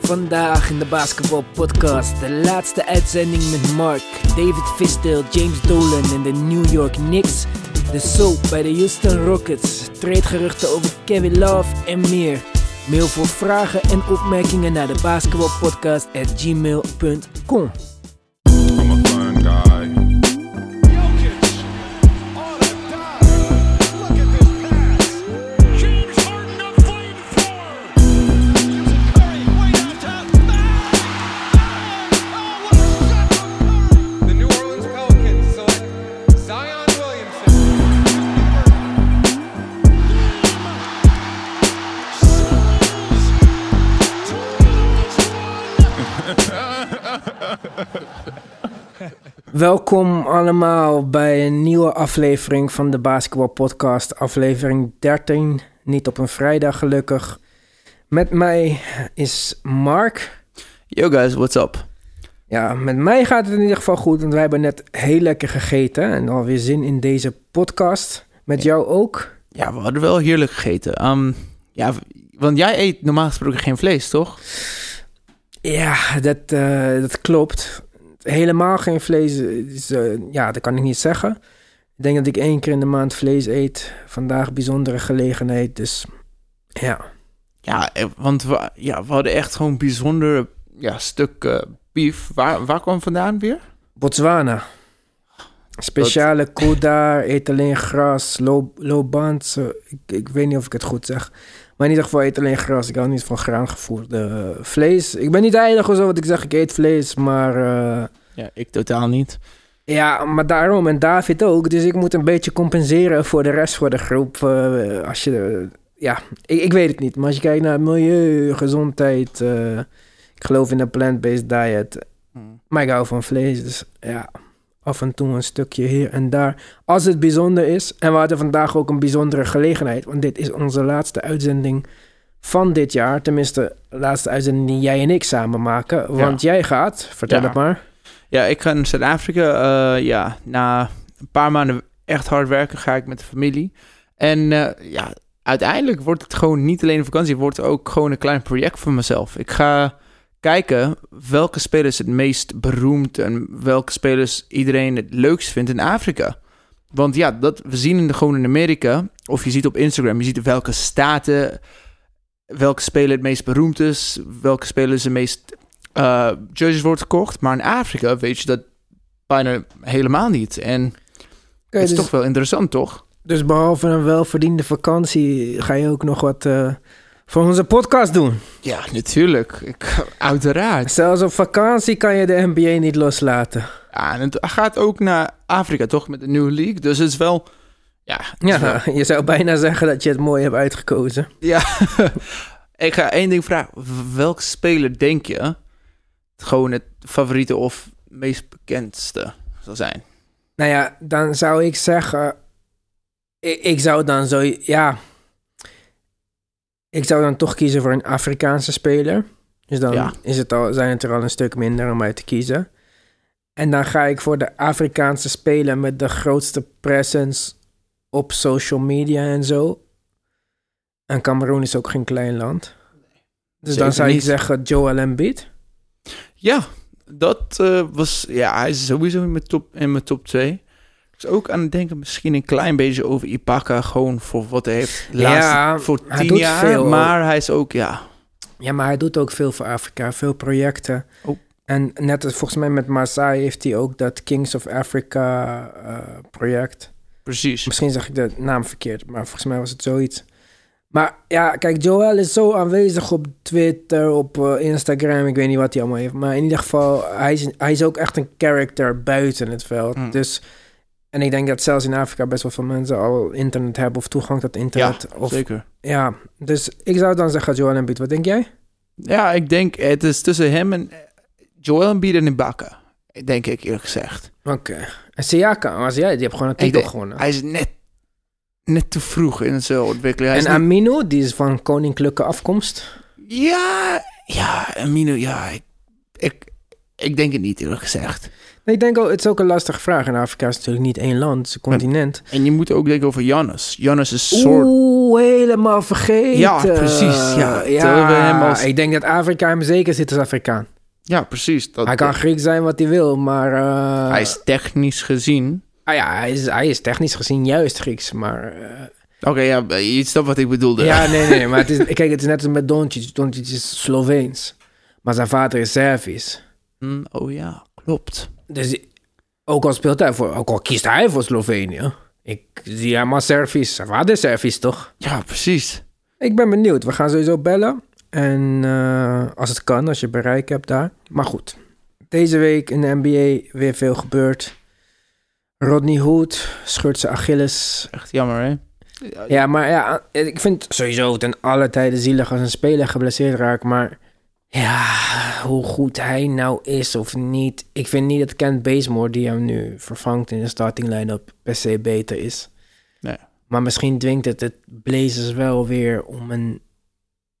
Vandaag in de Basketball Podcast de laatste uitzending met Mark, David Fistel, James Dolan en de New York Knicks. De soap bij de Houston Rockets, tradegeruchten over Kevin Love en meer. Mail voor vragen en opmerkingen naar de basketballpodcast at gmail.com. Welkom allemaal bij een nieuwe aflevering van de Basketball Podcast, aflevering 13. Niet op een vrijdag gelukkig. Met mij is Mark. Yo guys, what's up? Ja, met mij gaat het in ieder geval goed, want wij hebben net heel lekker gegeten en alweer zin in deze podcast. Met jou ook? Ja, we hadden wel heerlijk gegeten. Ehm, ja, want jij eet normaal gesproken geen vlees, toch? Ja, dat, eh, dat klopt. Helemaal geen vlees, is, eh, ja, dat kan ik niet zeggen. Ik denk dat ik één keer in de maand vlees eet. Vandaag bijzondere gelegenheid, dus ja. Ja, eh, want we, ja, we hadden echt gewoon een bijzonder ja, stuk eh, beef. Waar, waar kwam vandaan weer? Botswana. Speciale koe daar, eet alleen gras, low, low band. Ik, ik weet niet of ik het goed zeg. Maar in ieder geval eet alleen gras. Ik hou niet van graangevoerde eh, vlees. Ik ben niet heilig of zo, wat ik zeg, ik eet vlees. Maar eh, Ja, ik totaal niet. ja, maar daarom. En David ook. Dus ik moet een beetje compenseren voor de rest voor de groep. eh, als je, ja, ik, ik weet het niet. Maar als je kijkt naar milieu, gezondheid. ik geloof in een plant-based diet. Hmm. Maar ik hou van vlees, dus ja, af en toe een stukje hier en daar. Als het bijzonder is. En we hadden vandaag ook een bijzondere gelegenheid. Want dit is onze laatste uitzending van dit jaar. Tenminste, de laatste uitzending die jij en ik samen maken. Want jij gaat, vertel Ja. het maar. Ja, ik ga naar Zuid-Afrika. eh, ja, na een paar maanden echt hard werken ga ik met de familie. En eh, ja, uiteindelijk wordt het gewoon niet alleen een vakantie, wordt het ook gewoon een klein project voor mezelf. Ik ga kijken welke spelers het meest beroemd en welke spelers iedereen het leukst vindt in Afrika. Want ja, dat, we zien in de, gewoon in Amerika, of je ziet op Instagram, je ziet welke staten, welke speler het meest beroemd is, welke spelers de meest eh jerseys wordt gekocht. Maar in Afrika weet je dat bijna helemaal niet. En het is dus, toch wel interessant, toch? dus behalve een welverdiende vakantie ga je ook nog wat eh, voor onze podcast doen. Ja, natuurlijk. Ik, uiteraard. Zelfs op vakantie kan je de NBA niet loslaten. Ja, en het gaat ook naar Afrika, toch? Met de New League. Dus het is wel... Ja, wel- je zou bijna zeggen dat je het mooi hebt uitgekozen. ja. ik ga één ding vragen. Welke speler denk je gewoon het favoriete of meest bekendste zal zijn? Nou ja, dan zou ik zeggen. Ik, ik zou dan zo. Ja. Ik zou dan toch kiezen voor een Afrikaanse speler. Dus dan Ja. is het al, zijn het er al een stuk minder om uit te kiezen. En dan ga ik voor de Afrikaanse speler met de grootste presence op social media en zo. En Cameroen is ook geen klein land. Dus Zeker dan zou ik niet. zeggen Joel Embiid. Ja, dat eh, was... Ja, hij is sowieso in mijn top, in mijn top 2. Was ook aan het denken misschien een klein beetje over Ibaka. Gewoon voor wat hij heeft laatst Ja, voor tien jaar. veel. Maar hij is ook, ja... Ja, maar hij doet ook veel voor Afrika, veel projecten. Oh. En net als volgens mij met Masai heeft hij ook dat Kings of Africa eh, project. Precies. Misschien zeg ik de naam verkeerd, maar volgens mij was het zoiets. Maar ja, kijk, Joel is zo aanwezig op Twitter, op eh, Instagram. Ik weet niet wat hij allemaal heeft. Maar in ieder geval, hij is, hij is ook echt een character buiten het veld. Mm. Dus, en ik denk dat zelfs in Afrika best wel veel mensen al internet hebben of toegang tot Ja, internet. of, zeker. ja, dus ik zou dan zeggen Joel Embiid. Wat denk jij? Ja, ik denk het is tussen hem en Joel Embiid en Ibaka. Denk ik eerlijk gezegd. Oké. En Siakam, was jij, die heeft gewoon een titel gewonnen. Hij is net, net te vroeg in zijn ontwikkeling. Hij En is niet- Amino, die is van koninklijke afkomst. Ja, ja, Amino, ja. Ik, ik, ik denk het niet eerlijk gezegd. Ik denk ook, het is ook een lastige vraag. En Afrika is natuurlijk niet één land, het is een continent. En je moet ook denken over Jannes. Jannes is een soort... Oeh, helemaal vergeten. Ja, precies, ja. Terwijl we hem als- ik denk dat Afrika hem zeker zit als Afrikaan. Ja, precies. Dat, Hij kan Griek zijn wat hij wil, maar... eh, hij is technisch gezien... ah ja, hij is, hij is technisch gezien juist Grieks, maar... eh, Oké, ja, je snapt wat ik bedoelde. Ja, nee, nee, maar het is, kijk, het is net als met Doncic. Doncic is Sloveens, maar zijn vader is Servisch. Hm, oh ja, klopt. Dus ook al speelt hij voor, ook al kiest hij voor Slovenië, ik zie hem als Servisch. Is Servisch, toch? Ja, precies. Ik ben benieuwd. We gaan sowieso bellen. En eh, als het kan, als je bereik hebt daar. Maar goed, deze week in de NBA weer veel gebeurd. Rodney Hood scheurt zijn Achilles. Echt jammer, hè? Ja, maar ja, ik vind sowieso ten alle tijden zielig als een speler geblesseerd raakt. Maar ja, hoe goed hij nou is of niet. Ik vind niet dat Kent Bazemore, die hem nu vervangt in de starting line-up, per se beter is. Nee. Maar misschien dwingt het het Blazers wel weer om een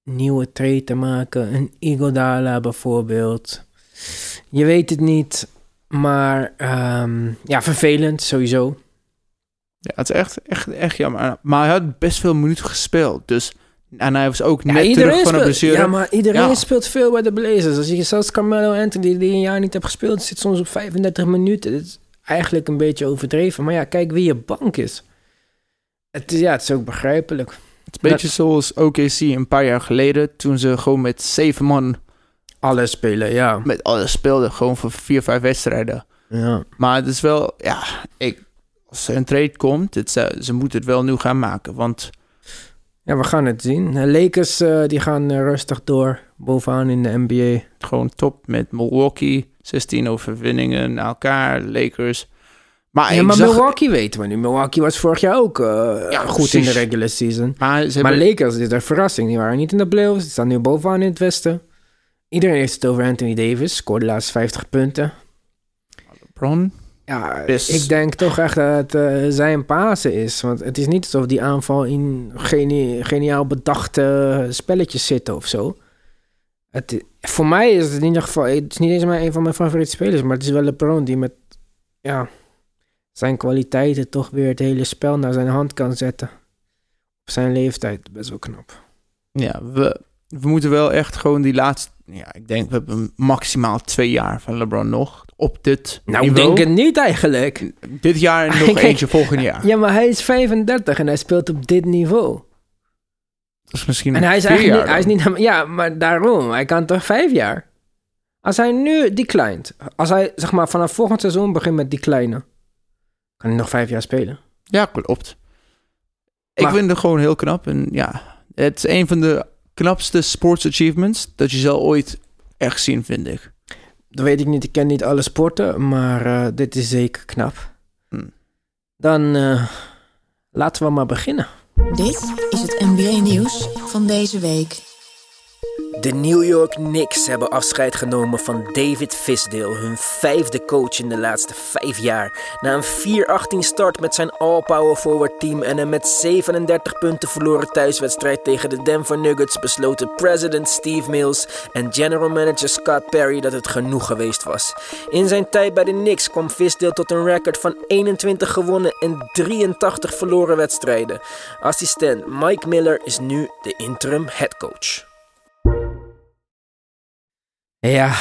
nieuwe trade te maken. Een Igodala bijvoorbeeld. Je weet het niet. Maar ehm, ja, vervelend sowieso. Ja, het is echt, echt, echt jammer. Maar hij had best veel minuten gespeeld. Dus, en hij was ook Ja, net terug van een blessure. ja, maar iedereen Ja. speelt veel bij de Blazers. Als je zelfs Carmelo Anthony, die een jaar niet hebt gespeeld, zit soms op 35 minuten. Dat is eigenlijk een beetje overdreven. Maar ja, kijk wie je bank is. Het is, ja, het is ook begrijpelijk. Het is een beetje zoals OKC een paar jaar geleden. Toen ze gewoon met zeven man Alle spelen, ja. met alles speelden. Gewoon voor vier, vijf wedstrijden. ja. Maar het is wel, ja, ik, als er een trade komt, het, ze, ze moeten het wel nu gaan maken. Want Ja, we gaan het zien. De Lakers eh, die gaan eh, rustig door bovenaan in de NBA. gewoon top met Milwaukee. 16 overwinningen na elkaar, Lakers. Maar, ja, maar zag, Milwaukee weten we nu. Milwaukee was vorig jaar ook eh, Ja, goed in de regular season. Maar ze Maar Lakers, dit is een verrassing. Die waren niet in de playoffs. Die staan nu bovenaan in het westen. Iedereen heeft het over Anthony Davis. Scoorde laatst 50 punten. LeBron, Ja, Dus- ik denk toch echt dat het eh, zijn Pasen is. Want het is niet alsof die aanval in geni- geniaal bedachte spelletjes zitten of zo. Het, voor mij is het in ieder geval... Het is niet eens maar een van mijn favoriete spelers. Maar het is wel LeBron die met... Ja, zijn kwaliteiten toch weer het hele spel naar zijn hand kan zetten. Op zijn leeftijd. Best wel knap. ja, we, we moeten wel echt gewoon die laatste... Ja, ik denk we hebben maximaal twee jaar van LeBron nog op dit Nou, ik niveau. denk het niet eigenlijk. Dit jaar en nog eentje volgend jaar. Ja, maar hij is 35 en hij speelt op dit niveau. Dat is misschien En hij is eigenlijk niet, hij is niet... Ja, maar daarom. Hij kan toch vijf jaar? Als hij nu declined... Als hij, zeg maar, vanaf volgend seizoen begint met declinen... Kan hij nog vijf jaar spelen. Ja, klopt. Ik Maar- vind het gewoon heel knap. En ja, het is een van de knapste sports achievements dat je zal ooit echt zien, vind ik. Dat weet ik niet. Ik ken niet alle sporten. Maar eh, dit is zeker knap. Hm. Dan eh, laten we maar beginnen. Dit is het NBA-nieuws van deze week. De New York Knicks hebben afscheid genomen van David Fisdale, hun vijfde coach in de laatste vijf jaar. Na een 4-18 start met zijn all-power forward team en een met 37 punten verloren thuiswedstrijd tegen de Denver Nuggets besloten president Steve Mills en general manager Scott Perry dat het genoeg geweest was. In zijn tijd bij de Knicks kwam Fisdale tot een record van 21 gewonnen en 83 verloren wedstrijden. Assistent Mike Miller is nu de interim headcoach. Ja,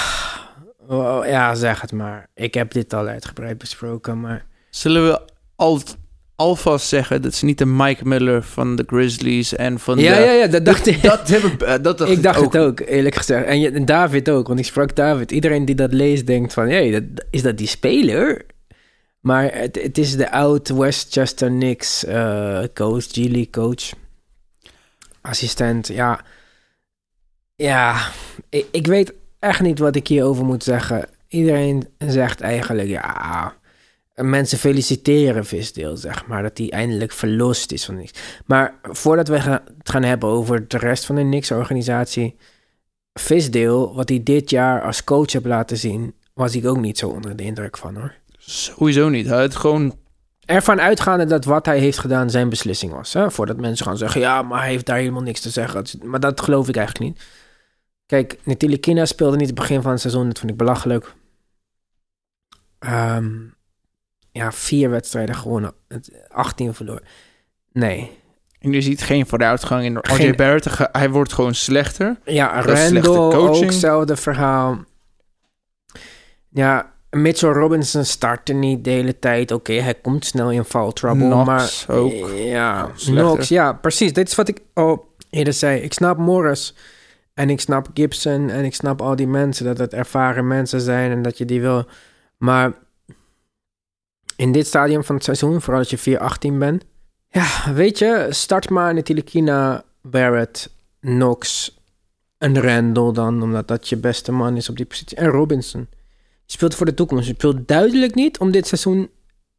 oh, ja, zeg het maar. Ik heb dit al uitgebreid besproken, maar... Zullen we al, alvast zeggen dat ze niet de Mike Miller van de Grizzlies en van Ja, de... ja, ja, dat dacht ik. Dat, hebben, eh, dat dacht ik dacht het ook, eerlijk gezegd. En, je- en David ook, want ik sprak David. Iedereen die dat leest denkt van... Hé, dat, is dat die speler? Maar het, het is de oud Westchester Knicks eh, coach, G-League coach. Assistent, ja. Ja, ik, ik weet echt niet wat ik hierover moet zeggen. Iedereen zegt eigenlijk, ja... Mensen feliciteren Visdeel, zeg maar, dat hij eindelijk verlost is van niks. Maar voordat we gaan, het gaan hebben over de rest van de Knicks-organisatie... Visdeel, wat hij dit jaar als coach heeft laten zien... was ik ook niet zo onder de indruk van, hoor. Sowieso niet. Hij had gewoon... Ervan uitgaande dat wat hij heeft gedaan zijn beslissing was. Hè? Voordat mensen gaan zeggen, ja, maar hij heeft daar helemaal niks te zeggen. Maar dat geloof ik eigenlijk niet. Kijk, Nitilikina speelde niet het begin van het seizoen. Dat vond ik belachelijk. ehm, ja, vier wedstrijden gewonnen. Het- 18 verloren. Nee. En je ziet geen vooruitgang in Geen- RJ Barrett. Hij wordt gewoon slechter. Ja, Randall ook coaching. hetzelfde verhaal. Ja, Mitchell Robinson startte niet de hele tijd. Oké, hij komt snel in foul trouble. Knox maar ook. Ja. Knox, ja, precies. Dit is wat ik al eerder zei. Ik snap Morris en ik snap Gibson en ik snap al die mensen dat het ervaren mensen zijn en dat je die wil. Maar in dit stadium van het seizoen, vooral als je 4-18 bent, ja, weet je, start maar Ntilikina, Barrett, Knox, een Randall dan, omdat dat je beste man is op die positie. En Robinson. Je speelt voor de toekomst. Je speelt duidelijk niet om dit seizoen,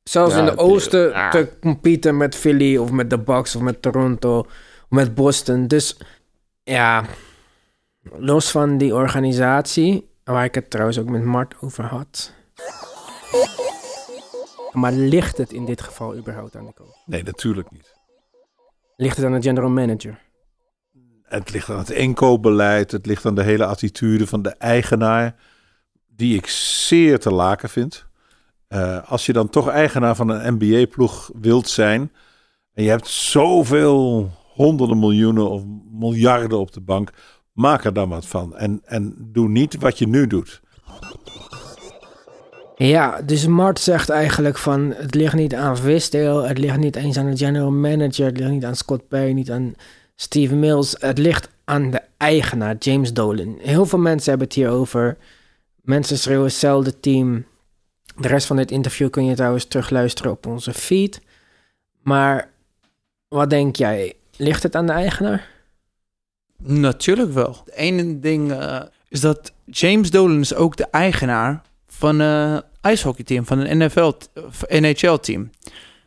zelfs Ja, in de oosten, ja. te competen met Philly of met de Bucks of met Toronto of met Boston. Dus ja, los van die organisatie, waar ik het trouwens ook met Mart over had. Maar ligt het in dit geval überhaupt aan de coach? Nee, natuurlijk niet. Ligt het aan de general manager? Het ligt aan het inkoopbeleid. Het ligt aan de hele attitude van de eigenaar. Die ik zeer te laken vind. Eh, als je dan toch eigenaar van een NBA-ploeg wilt zijn. En je hebt zoveel honderden miljoenen of miljarden op de bank. Maak er dan wat van. En, en doe niet wat je nu doet. Ja, dus Mart zegt eigenlijk van... het ligt niet aan Visdale, het ligt niet eens aan de general manager... het ligt niet aan Scott Perry, niet aan Steve Mills... het ligt aan de eigenaar, James Dolan. Heel veel mensen hebben het hier over. Mensen schreeuwen hetzelfde team. De rest van dit interview kun je trouwens terugluisteren op onze feed. Maar wat denk jij? Ligt het aan de eigenaar? Natuurlijk wel. Het ene ding eh, is dat James Dolan is ook de eigenaar van een ijshockeyteam, van een NFL, NHL-team.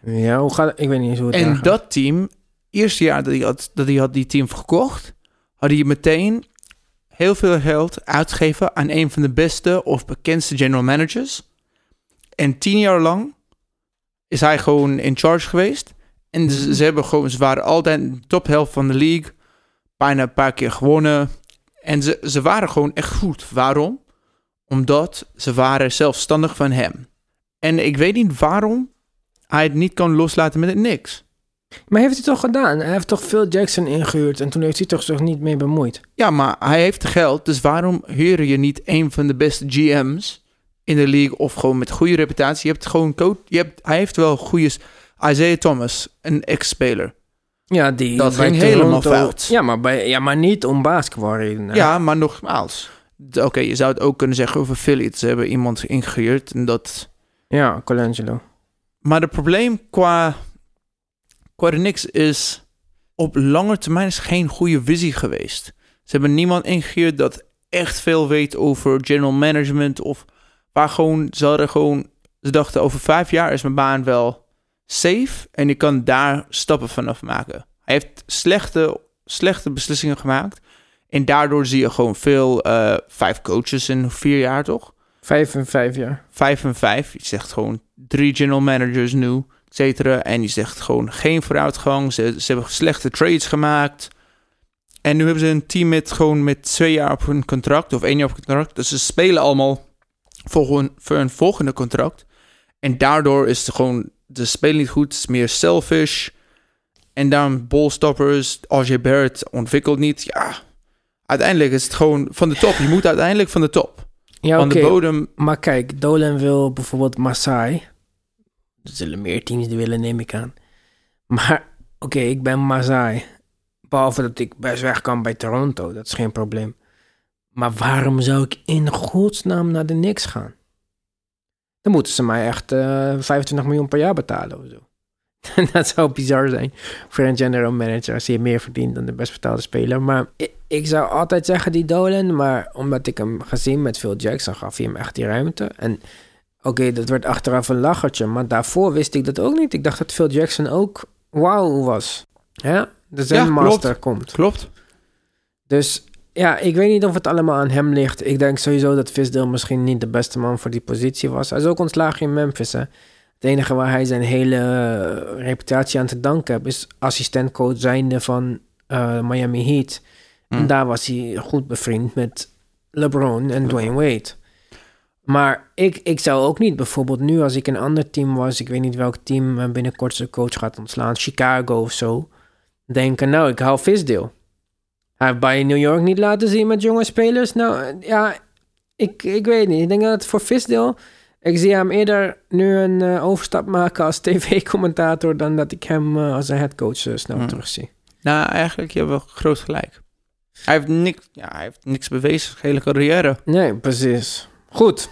Ja, hoe gaat? Ik weet niet eens hoe het En gaat. dat team, eerste jaar dat hij, had, dat hij had die team gekocht, had hij meteen heel veel geld uitgegeven aan een van de beste of bekendste general managers. En tien jaar lang is hij gewoon in charge geweest. En ze, ze hebben gewoon, ze waren altijd in de tophelft van de league. Bijna een paar keer gewonnen. En ze, ze waren gewoon echt goed. Waarom? Omdat ze waren zelfstandig van hem. En ik weet niet waarom hij het niet kan loslaten met het niks. Maar heeft hij toch gedaan? Hij heeft toch Phil Jackson ingehuurd en toen heeft hij toch zich niet mee bemoeid? Ja, maar hij heeft geld, dus waarom huur je niet een van de beste GM's in de league of gewoon met goede reputatie? Je hebt gewoon coach, je hebt, hij heeft wel goede Isaiah Thomas, een ex-speler. Ja, die Dat ging helemaal fout. Ja maar, bij, ja, maar niet om basketbalredenen. Ja, maar nogmaals, oké, je zou het ook kunnen zeggen over Philly. Ze hebben iemand ingehuurd en dat. Ja, Colangelo. Maar het probleem qua qua de Knicks is op lange termijn is geen goede visie geweest. Ze hebben niemand ingehuurd dat echt veel weet over general management of waar gewoon ze hadden gewoon ze dachten over vijf jaar is mijn baan wel safe en ik kan daar stappen vanaf maken. Hij heeft slechte slechte beslissingen gemaakt en daardoor zie je gewoon veel eh, vijf coaches in vier jaar toch? Vijf en vijf jaar. vijf en vijf. Je zegt gewoon drie general managers nu, et cetera. En je zegt gewoon geen vooruitgang. Ze, ze hebben slechte trades gemaakt. En nu hebben ze een team met gewoon met twee jaar op hun contract of één jaar op hun contract. Dus ze spelen allemaal voor hun, voor hun volgende contract. En daardoor is het gewoon, de spelen niet goed. Het is meer selfish. En dan ballstoppers, RJ Barrett ontwikkelt niet. Ja, uiteindelijk is het gewoon van de top. Je moet uiteindelijk van de top. Ja, Van de bodem Maar kijk, Dolan wil bijvoorbeeld Masai. Er zullen meer teams die willen, neem ik aan. Maar oké, ik ben Masai. Behalve dat ik best weg kan bij Toronto, dat is geen probleem. Maar waarom zou ik in godsnaam naar de Knicks gaan? Dan moeten ze mij echt eh 25 miljoen per jaar betalen of zo. dat zou bizar zijn voor een general manager als hij meer verdient dan de best betaalde speler. Maar ik, ik zou altijd zeggen die Dolan, maar omdat ik hem gezien met Phil Jackson gaf hij hem echt die ruimte. En oké, dat werd achteraf een lachertje, maar daarvoor wist ik dat ook niet. Ik dacht dat Phil Jackson ook wauw was. Ja, de Zen. Master komt. klopt. Dus ja, ik weet niet of het allemaal aan hem ligt. Ik denk sowieso dat Visdale misschien niet de beste man voor die positie was. Hij is ook ontslagen in Memphis. Hè? Het enige waar hij zijn hele eh, reputatie aan te danken heeft... is assistentcoach zijnde van eh, Miami Heat. En Hmm. daar was hij goed bevriend met LeBron en Dwayne Wade. Maar ik, ik zou ook niet bijvoorbeeld nu, als ik een ander team was, ik weet niet welk team binnenkort zijn coach gaat ontslaan, Chicago of zo, denken, nou, ik hou Visdeel. Hij heeft bij New York niet laten zien met jonge spelers. Nou, ja, ik, ik weet niet. Ik denk dat het voor Visdeel, ik zie hem eerder nu een eh, overstap maken als tv-commentator dan dat ik hem eh, als een headcoach eh, snel Hmm. terugzie. Nou, eigenlijk, je hebt wel groot gelijk. Hij heeft niks, ja, hij heeft niks bewezen, zijn hele carrière. Nee, precies. Goed.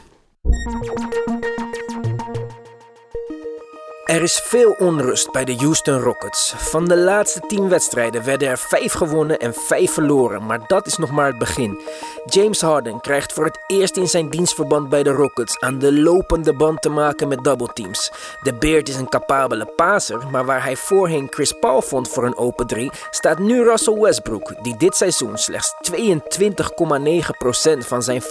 Er is veel onrust bij de Houston Rockets. Van de laatste 10 wedstrijden werden er 5 gewonnen en 5 verloren, maar dat is nog maar het begin. James Harden krijgt voor het eerst in zijn dienstverband bij de Rockets aan de lopende band te maken met double-teams. De Beard is een capabele paser, maar waar hij voorheen Chris Paul vond voor een open 3, staat nu Russell Westbrook, die dit seizoen slechts 22,9% van zijn 5,2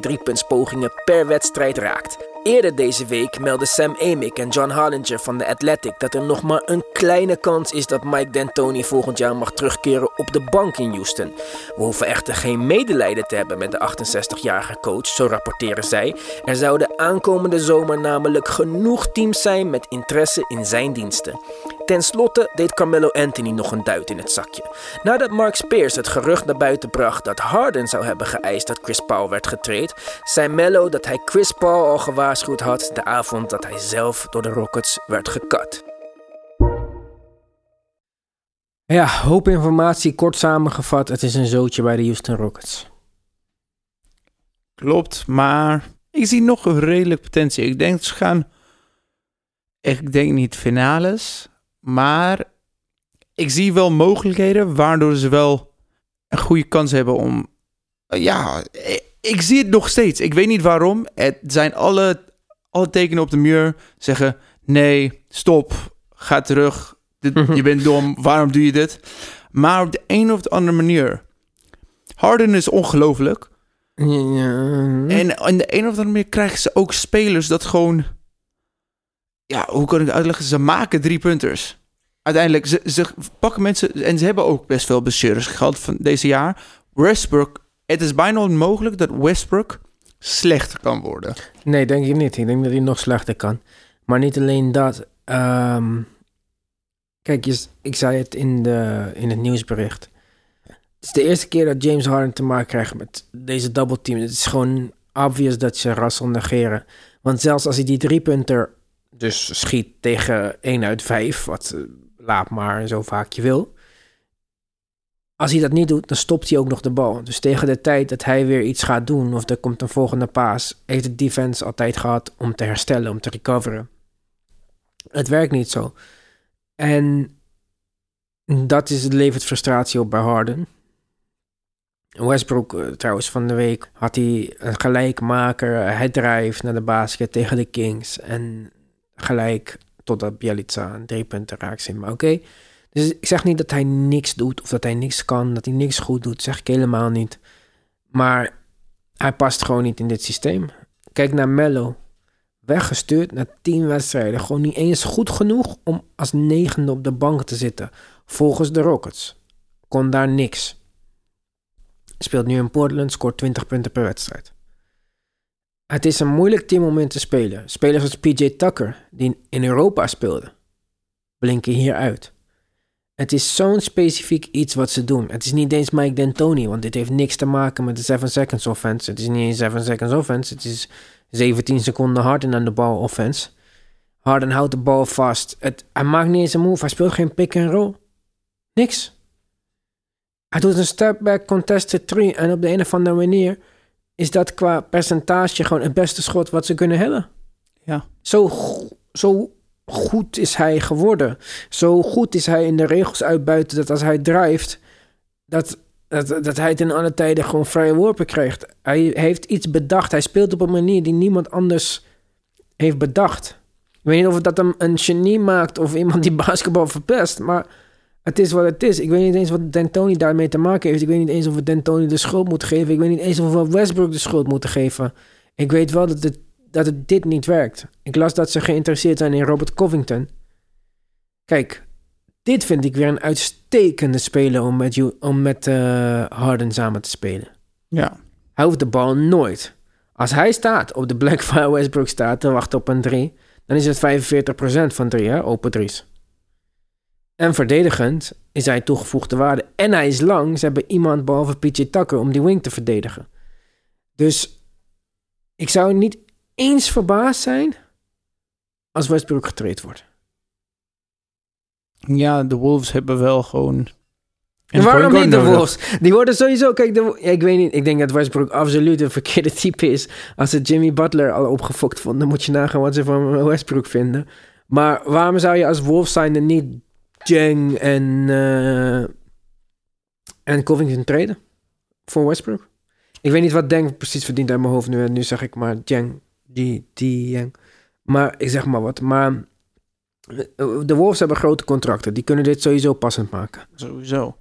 driepuntspogingen per wedstrijd raakt. Eerder deze week meldden Sam Amick en John Hollinger van The Athletic dat er nog maar een kleine kans is dat Mike D'Antoni volgend jaar mag terugkeren op de bank in Houston. We hoeven echter geen medelijden te hebben met de 68-jarige coach, zo rapporteren zij. Er zouden aankomende zomer namelijk genoeg teams zijn met interesse in zijn diensten. Ten slotte deed Carmelo Anthony nog een duit in het zakje. Nadat Mark Spears het gerucht naar buiten bracht dat Harden zou hebben geëist dat Chris Paul werd getraind, zei Melo dat hij Chris Paul al gewaarschuwd had de avond dat hij zelf door de Rockets werd gekat. Ja, hoop informatie, kort samengevat. Het is een zootje bij de Houston Rockets. Klopt, maar ik zie nog een redelijk potentie. Ik denk ze gaan, ik denk niet finales, maar ik zie wel mogelijkheden waardoor ze wel een goede kans hebben om, ja, ik, zie het nog steeds. Ik weet niet waarom. Het zijn alle, alle tekenen op de muur zeggen nee, stop, ga terug. Dit-. Je bent dom, waarom doe je dit? Maar op de een of de andere manier. Harden is ongelooflijk. Ja. En in de een of andere manier krijgen ze ook spelers dat gewoon... Ja, hoe kan ik het uitleggen? Ze maken drie punters. Uiteindelijk, ze, ze pakken mensen... En ze hebben ook best veel blessures gehad van deze jaar. Westbrook... Het is bijna onmogelijk dat Westbrook slechter kan worden. Nee, denk ik niet. Ik denk dat hij nog slechter kan. Maar niet alleen dat. ehm, kijk, ik zei het in, de, in het nieuwsbericht. Het is de eerste keer dat James Harden te maken krijgt met deze double team. Het is gewoon obvious dat ze Russell negeren. Want zelfs als hij die driepunter dus schiet tegen 1 uit 5, wat eh, laat maar zo vaak je wil. Als hij dat niet doet, dan stopt hij ook nog de bal. Dus tegen de tijd dat hij weer iets gaat doen, of er komt een volgende paas, heeft de defense altijd gehad om te herstellen, om te recoveren. Het werkt niet zo. En dat is, levert frustratie op bij Harden. Westbrook, eh, trouwens, van de week had hij een gelijkmaker. Hij drijft naar de basket tegen de Kings. En gelijk totdat Bielica een drie punten raakt. Maar oké. Dus ik zeg niet dat hij niks doet of dat hij niks kan, dat hij niks goed doet. zeg ik helemaal niet. Maar hij past gewoon niet in dit systeem. Kijk naar Mello. Weggestuurd na tien wedstrijden. Gewoon niet eens goed genoeg om als negende op de bank te zitten. Volgens de Rockets. Kon daar niks. Speelt nu in Portland, scoort 20 punten per wedstrijd. Het is een moeilijk team om te spelen. Spelers als PJ Tucker, die in Europa speelden, blinken hier uit. Het is zo'n specifiek iets wat ze doen. Het is niet eens Mike D'Antoni, want dit heeft niks te maken met de 7 seconds offense. Het is niet eens 7 seconds offense, het is 17 seconden Harden aan de bal offense. Harden houdt de bal vast. Het, hij maakt niet eens een move, hij speelt geen pick and roll. Niks. Hij doet een step back contested three en op de een of andere manier is dat qua percentage gewoon het beste schot wat ze kunnen hebben. Ja. Zo, zo goed is hij geworden. Zo goed is hij in de regels uitbuiten dat als hij drijft, dat, dat, dat hij ten alle tijden gewoon vrije worpen krijgt. Hij heeft iets bedacht. Hij speelt op een manier die niemand anders heeft bedacht. Ik weet niet of het dat hem een genie maakt of iemand die basketbal verpest, maar het is wat het is. Ik weet niet eens wat D'Antoni daarmee te maken heeft. Ik weet niet eens of we D'Antoni de schuld moeten geven. Ik weet niet eens of we Westbrook de schuld moeten geven. Ik weet wel dat het, dat het dit niet werkt. Ik las dat ze geïnteresseerd zijn in Robert Covington. Kijk, dit vind ik weer een uitstekende speler om met, you- om met eh, Harden samen te spelen. Ja. Hij hoeft de bal nooit. Als hij staat op de plek waar Westbrook staat te wachten op een 3, dan is het 45% van 3, hè, open drie's. En verdedigend is hij toegevoegde waarde. En hij is lang. Ze hebben iemand behalve PJ Tucker om die wing te verdedigen. Dus ik zou niet eens verbaasd zijn als Westbrook getraind wordt. Ja, de Wolves hebben wel gewoon... En waarom niet de. Wolves? Die worden sowieso... Kijk, de, ja, ik weet niet. Ik denk dat Westbrook absoluut een verkeerde type is. Als ze Jimmy Butler al opgefokt vonden... dan moet je nagaan wat ze van Westbrook vinden. Maar waarom zou je als Wolves zijn en niet Jeng en, eh, en Covington treden? Voor Westbrook? Ik weet niet wat Deng precies verdient uit mijn hoofd nu. Nu zeg ik maar Jeng. Die, die. Maar ik zeg maar wat. Maar eh, de Wolves hebben grote contracten. Die kunnen dit sowieso passend maken. Sowieso.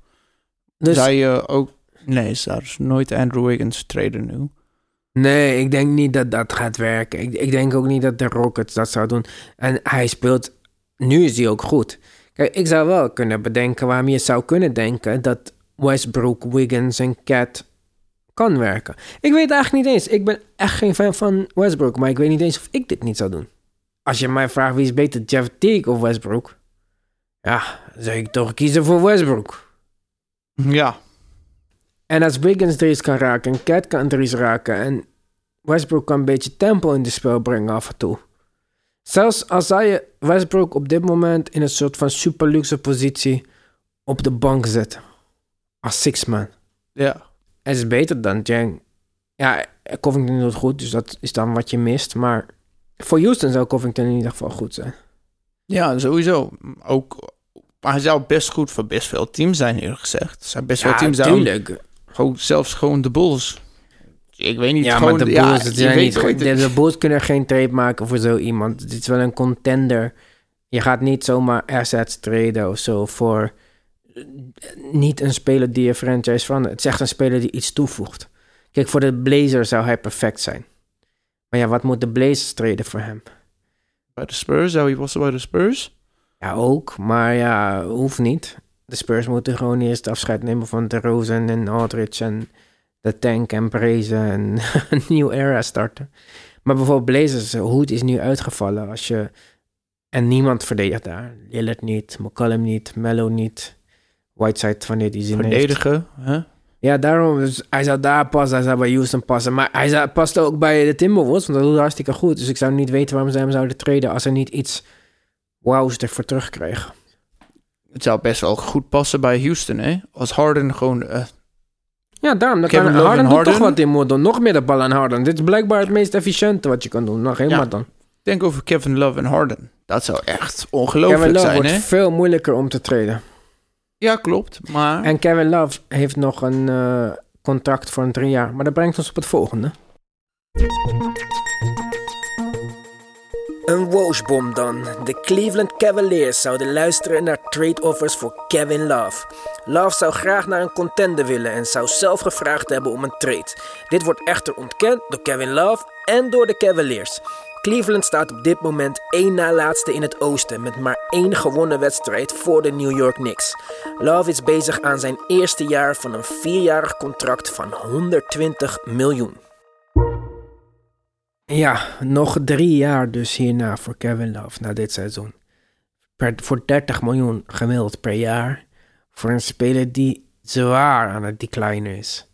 Dus Zou je ook... Nee, zou nooit Andrew Wiggins traden nu. Nee, ik denk niet dat dat gaat werken. Ik, ik denk ook niet dat de Rockets dat zou doen. En hij speelt... Nu is hij ook goed. Kijk, ik zou wel kunnen bedenken waarom je zou kunnen denken... dat Westbrook, Wiggins en Cat kan werken. Ik weet eigenlijk niet eens. Ik ben echt geen fan van Westbrook... maar ik weet niet eens of ik dit niet zou doen. Als je mij vraagt wie is beter, Jeff Teague of Westbrook... ja, zou ik toch kiezen voor Westbrook. Ja. En als Wiggins drie's kan raken en Cat kan drie's raken en Westbrook kan een beetje tempo in de spel brengen af en toe. Zelfs als zou je Westbrook op dit moment in een soort van super luxe positie op de bank zetten. Als six-man. Ja. Het is beter dan Jang. Ja, Covington doet goed, dus dat is dan wat je mist. Maar voor Houston zou Covington in ieder geval goed zijn. Ja, sowieso. Ook... Maar hij zou best goed voor best veel teams zijn, eerlijk gezegd. Er zijn best veel teams zijn. tuurlijk. Gewoon, zelfs gewoon de Bulls. Ik weet niet, Ja, gewoon... maar de ja, Bulls, het je zijn niet, de, de Bulls kunnen geen trade maken voor zo iemand. Het is wel een contender. Je gaat niet zomaar assets traden of zo voor eh, niet een speler die je franchise verandert. Het is echt een speler die iets toevoegt. Kijk, voor de Blazers zou hij perfect zijn. Maar ja, wat moet de Blazers traden voor hem? Bij de Spurs, zou hij was bij de Spurs? Ja, ook. Maar ja, hoeft niet. De Spurs moeten gewoon eerst afscheid nemen van de Rosen en Aldridge en de Tank en Brezen en een nieuw era starten. Maar bijvoorbeeld Blazers, Hood is nu uitgevallen als je... En niemand verdedigt daar. Lillard niet, McCollum niet, Mello niet. Whiteside wanneer die zin heeft. Verdedigen, hè? Ja, daarom. Dus hij zou daar passen, hij zou bij Houston passen. Maar hij zou, past ook bij de Timberwolves, want dat doet hartstikke goed. Dus ik zou niet weten waarom ze hem zouden treden als er niet iets wows ervoor terugkregen. Het zou best wel goed passen bij Houston, hè? Als Harden gewoon... eh, Ja, daarom. Dan Kevin kan Love Harden en doet Harden. toch wat in moet doen. Nog meer de bal aan Harden. Dit is blijkbaar het meest efficiënte wat je kan doen. Nog helemaal Ja. dan. denk over Kevin Love en Harden. Dat zou echt ongelooflijk Kevin Love zijn, wordt hè? veel moeilijker om te treden. Ja, klopt. Maar En Kevin Love heeft nog een eh, contract voor een drie jaar. Maar dat brengt ons op het volgende. Een wooshbom dan. De Cleveland Cavaliers zouden luisteren naar trade offers voor Kevin Love. Love zou graag naar een contender willen en zou zelf gevraagd hebben om een trade. Dit wordt echter ontkend door Kevin Love en door de Cavaliers. Cleveland staat op dit moment één na laatste in het oosten met maar één gewonnen wedstrijd voor de New York Knicks. Love is bezig aan zijn eerste jaar van een vierjarig contract van 120 miljoen. Ja, nog drie jaar dus hierna voor Kevin Love na dit seizoen. Per, voor 30 miljoen gemiddeld per jaar. Voor een speler die zwaar aan het declinen is.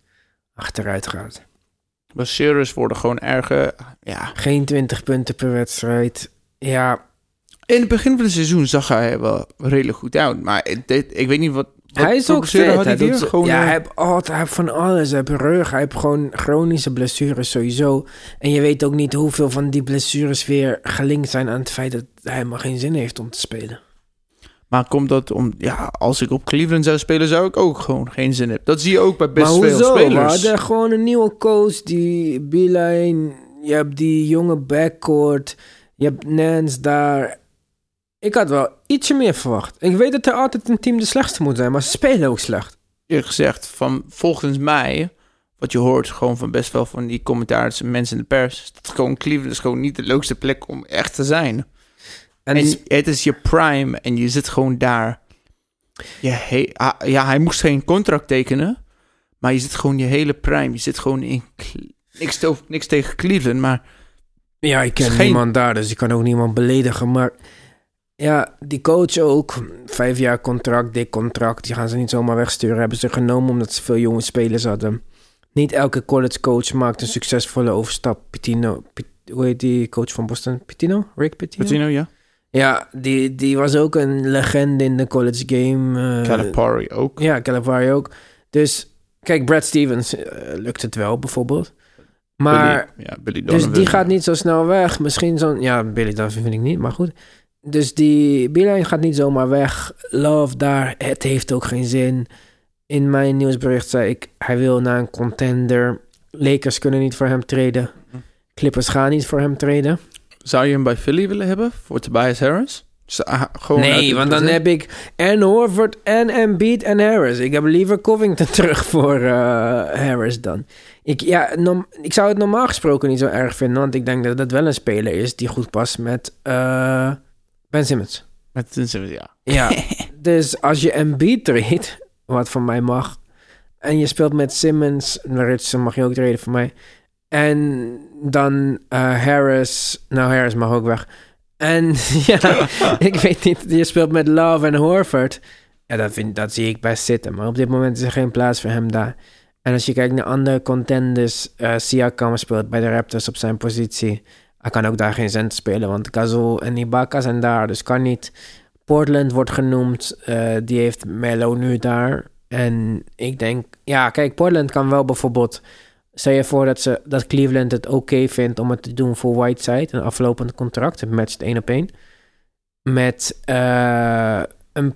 Achteruit gaat. blessures worden gewoon erger. Ja. Geen 20 punten per wedstrijd. Ja, In het begin van het seizoen zag hij wel redelijk goed uit. Maar dit, ik weet niet wat... hij is ook fit. Hij doet, Gewoon, ja, eh, hij heeft, altijd, hij heeft van alles. Hij heeft rug, hij heeft gewoon chronische blessures sowieso. En je weet ook niet hoeveel van die blessures weer gelinkt zijn aan het feit dat hij helemaal geen zin heeft om te spelen. Maar komt dat om... Ja, als ik op Cleveland zou spelen, zou ik ook gewoon geen zin hebben. Dat zie je ook bij best maar veel hoezo? Spelers. hadden gewoon een nieuwe coach, die Beeline. Je hebt die jonge backcourt. Je hebt Nance daar. Ik had wel ietsje meer verwacht. Ik weet dat er altijd een team de slechtste moet zijn, maar ze spelen ook slecht. Eerlijk gezegd, van volgens mij... Wat je hoort gewoon van best wel van die commentaren en mensen in de pers... is dat gewoon Cleveland is gewoon niet de leukste plek om echt te zijn. En Het is, het is je prime en je zit gewoon daar. Je he- ja, hij moest geen contract tekenen. Maar je zit gewoon je hele prime. Je zit gewoon in... Niks, te- niks tegen Cleveland, maar Ja, ik ken geen- niemand daar, dus ik kan ook niemand beledigen. Maar ja, die coach ook. Vijf jaar contract, dik contract. Die gaan ze niet zomaar wegsturen. Hebben ze genomen omdat ze veel jonge spelers hadden. Niet elke college coach maakt een succesvolle overstap. Pitino, Pit- hoe heet die coach van Boston? Pitino? Rick Pitino? Patino, ja. Ja, die, die was ook een legende in de college game. eh, Calipari ook. ja, Calipari ook. Dus kijk, Brad Stevens eh, lukt het wel bijvoorbeeld. Maar Billy, ja, Billy dus die gaat niet zo snel weg. Misschien zo'n... Ja, Billy Donovan vind ik niet, maar goed. Dus die Billy gaat niet zomaar weg. Love daar, het heeft ook geen zin. In mijn nieuwsbericht zei ik... hij wil naar een contender. Lakers kunnen niet voor hem treden. Clippers gaan niet voor hem treden. Zou je hem bij Philly willen hebben voor Tobias Harris? Dus, ah, gewoon Nee, want dan heb ik en Horford en Embiid en Harris. Ik heb liever Covington terug voor eh, Harris dan. Ik, ja, ik zou het normaal gesproken niet zo erg vinden, want ik denk dat dat wel een speler is die goed past met eh, Ben Simmons. Met een ja. Ja, dus als je Embiid treedt, wat van mij mag, en je speelt met Simmons, Richardson mag je ook treden voor mij, en dan eh, Harris, nou Harris mag ook weg. En ja, ik weet niet, je speelt met Love en Horford. Ja, dat, vind, dat zie ik best zitten, maar op dit moment is er geen plaats voor hem daar. En als je kijkt naar andere contenders, eh Siakam speelt bij de Raptors op zijn positie. Hij kan ook daar geen cent spelen, want Gasol en Ibaka zijn daar, dus kan niet. Portland wordt genoemd, eh, die heeft Melo nu daar. En ik denk, ja, kijk, Portland kan wel bijvoorbeeld... Stel je voor dat, ze, dat Cleveland het oké vindt om het te doen voor Whiteside, een aflopend contract, het matcht één op één. Met eh, een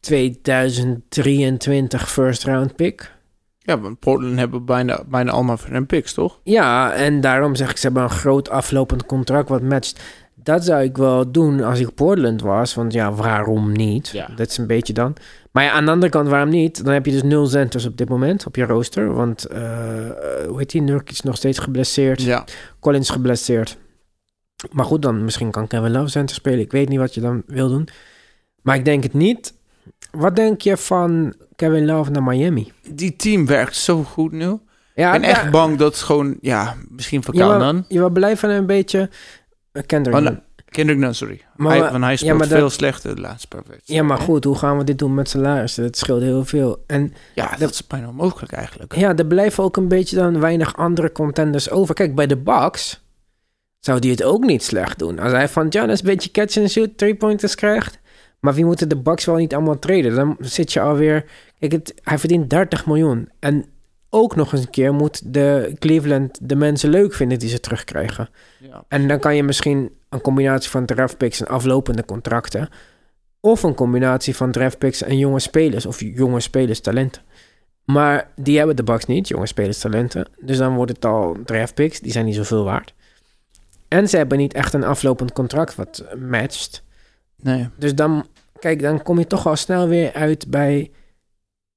2023 first round pick. Ja, want Portland hebben bijna, bijna allemaal voor hem picks, toch? Ja, en daarom zeg ik, ze hebben een groot aflopend contract wat matcht. Dat zou ik wel doen als ik Portland was. Want ja, waarom niet? Ja. Dat is een beetje dan. Maar ja, aan de andere kant, waarom niet? Dan heb je dus nul centers op dit moment op je rooster. Want, eh, eh, hoe heet die? Nurk is nog steeds geblesseerd. Ja. Collins geblesseerd. Maar goed, dan misschien kan Kevin Love center spelen. Ik weet niet wat je dan wil doen. Maar ik denk het niet. Wat denk je van Kevin Love naar Miami? Die team werkt zo goed nu. Ja, ik ben echt bang dat het gewoon, ja, misschien wel- dan. Je wel blij van een beetje... eh, Kendrick Oh, Nunn. Kendrick Nunn, sorry. Maar- hij, want hij ja, speelt dat- veel slechter de laatste paar wedstrijden. Ja, maar goed, hoe gaan we dit doen met salarissen? Dat scheelt heel veel. En Ja, dat is bijna onmogelijk eigenlijk. ja, er blijven ook een beetje dan weinig andere contenders over. Kijk, bij de Bucks zou die het ook niet slecht doen. Als hij van Giannis een beetje catch and shoot, three pointers krijgt. Maar wie moeten de Bucks wel niet allemaal treden? Dan zit je alweer... Kijk, het, hij verdient 30 miljoen. En ook nog eens een keer moet de Cleveland de mensen leuk vinden die ze terugkrijgen. Ja. En dan kan je misschien een combinatie van draftpicks en aflopende contracten. Of een combinatie van draftpicks en jonge spelers. Of jonge spelers talenten. Maar die hebben de Bucks niet, jonge spelers talenten. Dus dan wordt het al draftpicks. Die zijn niet zoveel waard. En ze hebben niet echt een aflopend contract wat matcht. Nee. Dus dan, kijk, dan kom je toch al snel weer uit bij...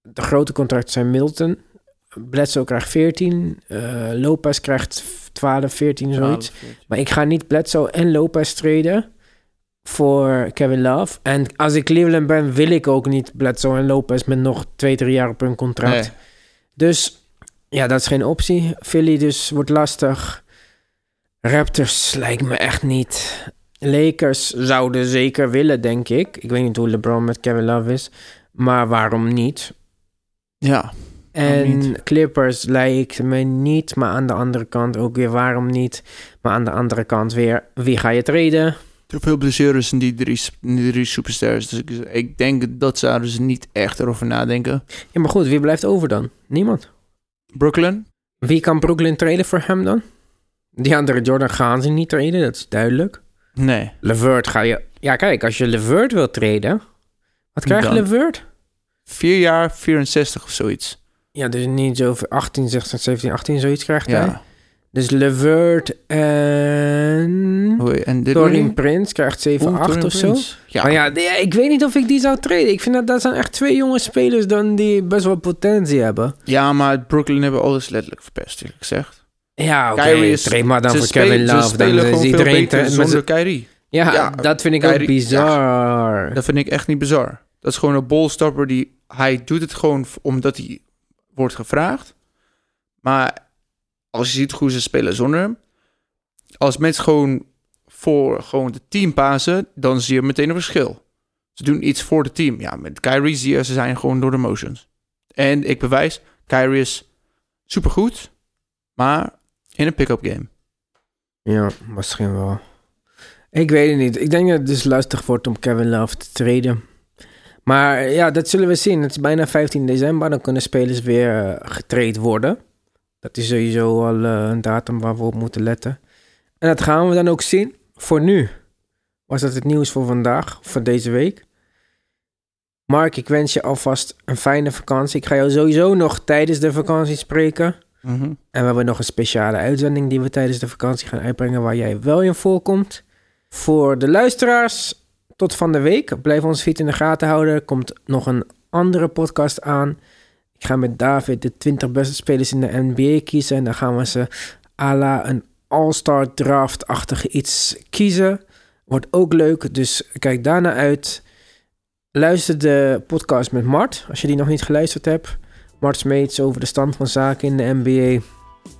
De grote contracten zijn Milton. Bledsoe krijgt 14. eh, Lopez krijgt 12, 14, zoiets. Maar ik ga niet Bledsoe en Lopez treden voor Kevin Love. En als ik Cleveland ben, wil ik ook niet Bledsoe en Lopez met nog twee, drie jaar op hun contract. Nee. Dus ja, dat is geen optie. Philly dus wordt lastig. Raptors lijkt me echt niet. Lakers zouden zeker willen, denk ik. Ik weet niet hoe LeBron met Kevin Love is. Maar waarom niet? Ja. En niet? Clippers lijkt me niet, maar aan de andere kant ook weer waarom niet. Maar aan de andere kant weer, wie ga je treden? Te veel blessures in die drie, in die drie superstars. Dus ik, ik denk dat zouden ze niet echt erover nadenken. Ja, maar goed, wie blijft over dan? Niemand. Brooklyn? Wie kan Brooklyn treden voor hem dan? Die andere Jordan gaan ze niet treden, dat is duidelijk. Nee. Levert ga je... Ja, kijk, als je Levert wil treden... Wat krijgt Dan? Levert? Vier jaar, 64 of zoiets. Ja, dus niet zo 18, 16, 17, 18, zoiets krijgt hij. Dus Levert en... En dit Torin Prince krijgt 7, Oeh, 8 Taurean of zo. Ja. Maar ja, ik weet niet of ik die zou treden. Ik vind dat dat zijn echt twee jonge spelers dan die best wel potentie hebben. ja, maar Brooklyn hebben alles letterlijk verpest, eerlijk gezegd. Ja, oké. Trade maar dan voor Kevin Ze Love. Dan gewoon is veel iedereen... te- zonder Kyrie. ja, Ja, dat vind ik ook Kyrie- bizar. Dat vind ik echt niet bizar. Dat is gewoon een bolstopper die... Hij doet het gewoon omdat hij wordt gevraagd. Maar als je ziet hoe ze spelen zonder hem. Als mensen gewoon voor gewoon het team pasen, dan zie je meteen een verschil. Ze doen iets voor het team. Ja, met Kyrie zie je, ze zijn gewoon door de motions. En ik bewijs, Kyrie is supergoed, maar in een pick-up game. Ja, misschien wel. Ik weet het niet. Ik denk dat het dus lastig wordt om Kevin Love te treden. Maar ja, dat zullen we zien. Het is bijna 15 december. Dan kunnen spelers weer eh, getraind worden. Dat is sowieso al eh, een datum waar we op moeten letten. En dat gaan we dan ook zien. Voor nu was dat het nieuws voor vandaag, voor deze week. Mark, ik wens je alvast een fijne vakantie. Ik ga jou sowieso nog tijdens de vakantie spreken. En we hebben nog een speciale uitzending die we tijdens de vakantie gaan uitbrengen waar jij wel in voorkomt. Voor de luisteraars, tot van de week. Blijf ons feed in de gaten houden. Er komt nog een andere podcast aan. Ik ga met David de 20 beste spelers in de NBA kiezen. En dan gaan we ze à la een All-Star Draft-achtige iets kiezen. Wordt ook leuk, dus kijk daarna uit. Luister de podcast met Mart, als je die nog niet geluisterd hebt. Over de stand van zaken in de NBA.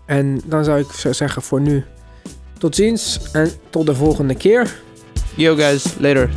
En dan zou ik zeggen voor nu tot ziens en tot de volgende keer. Yo guys, later.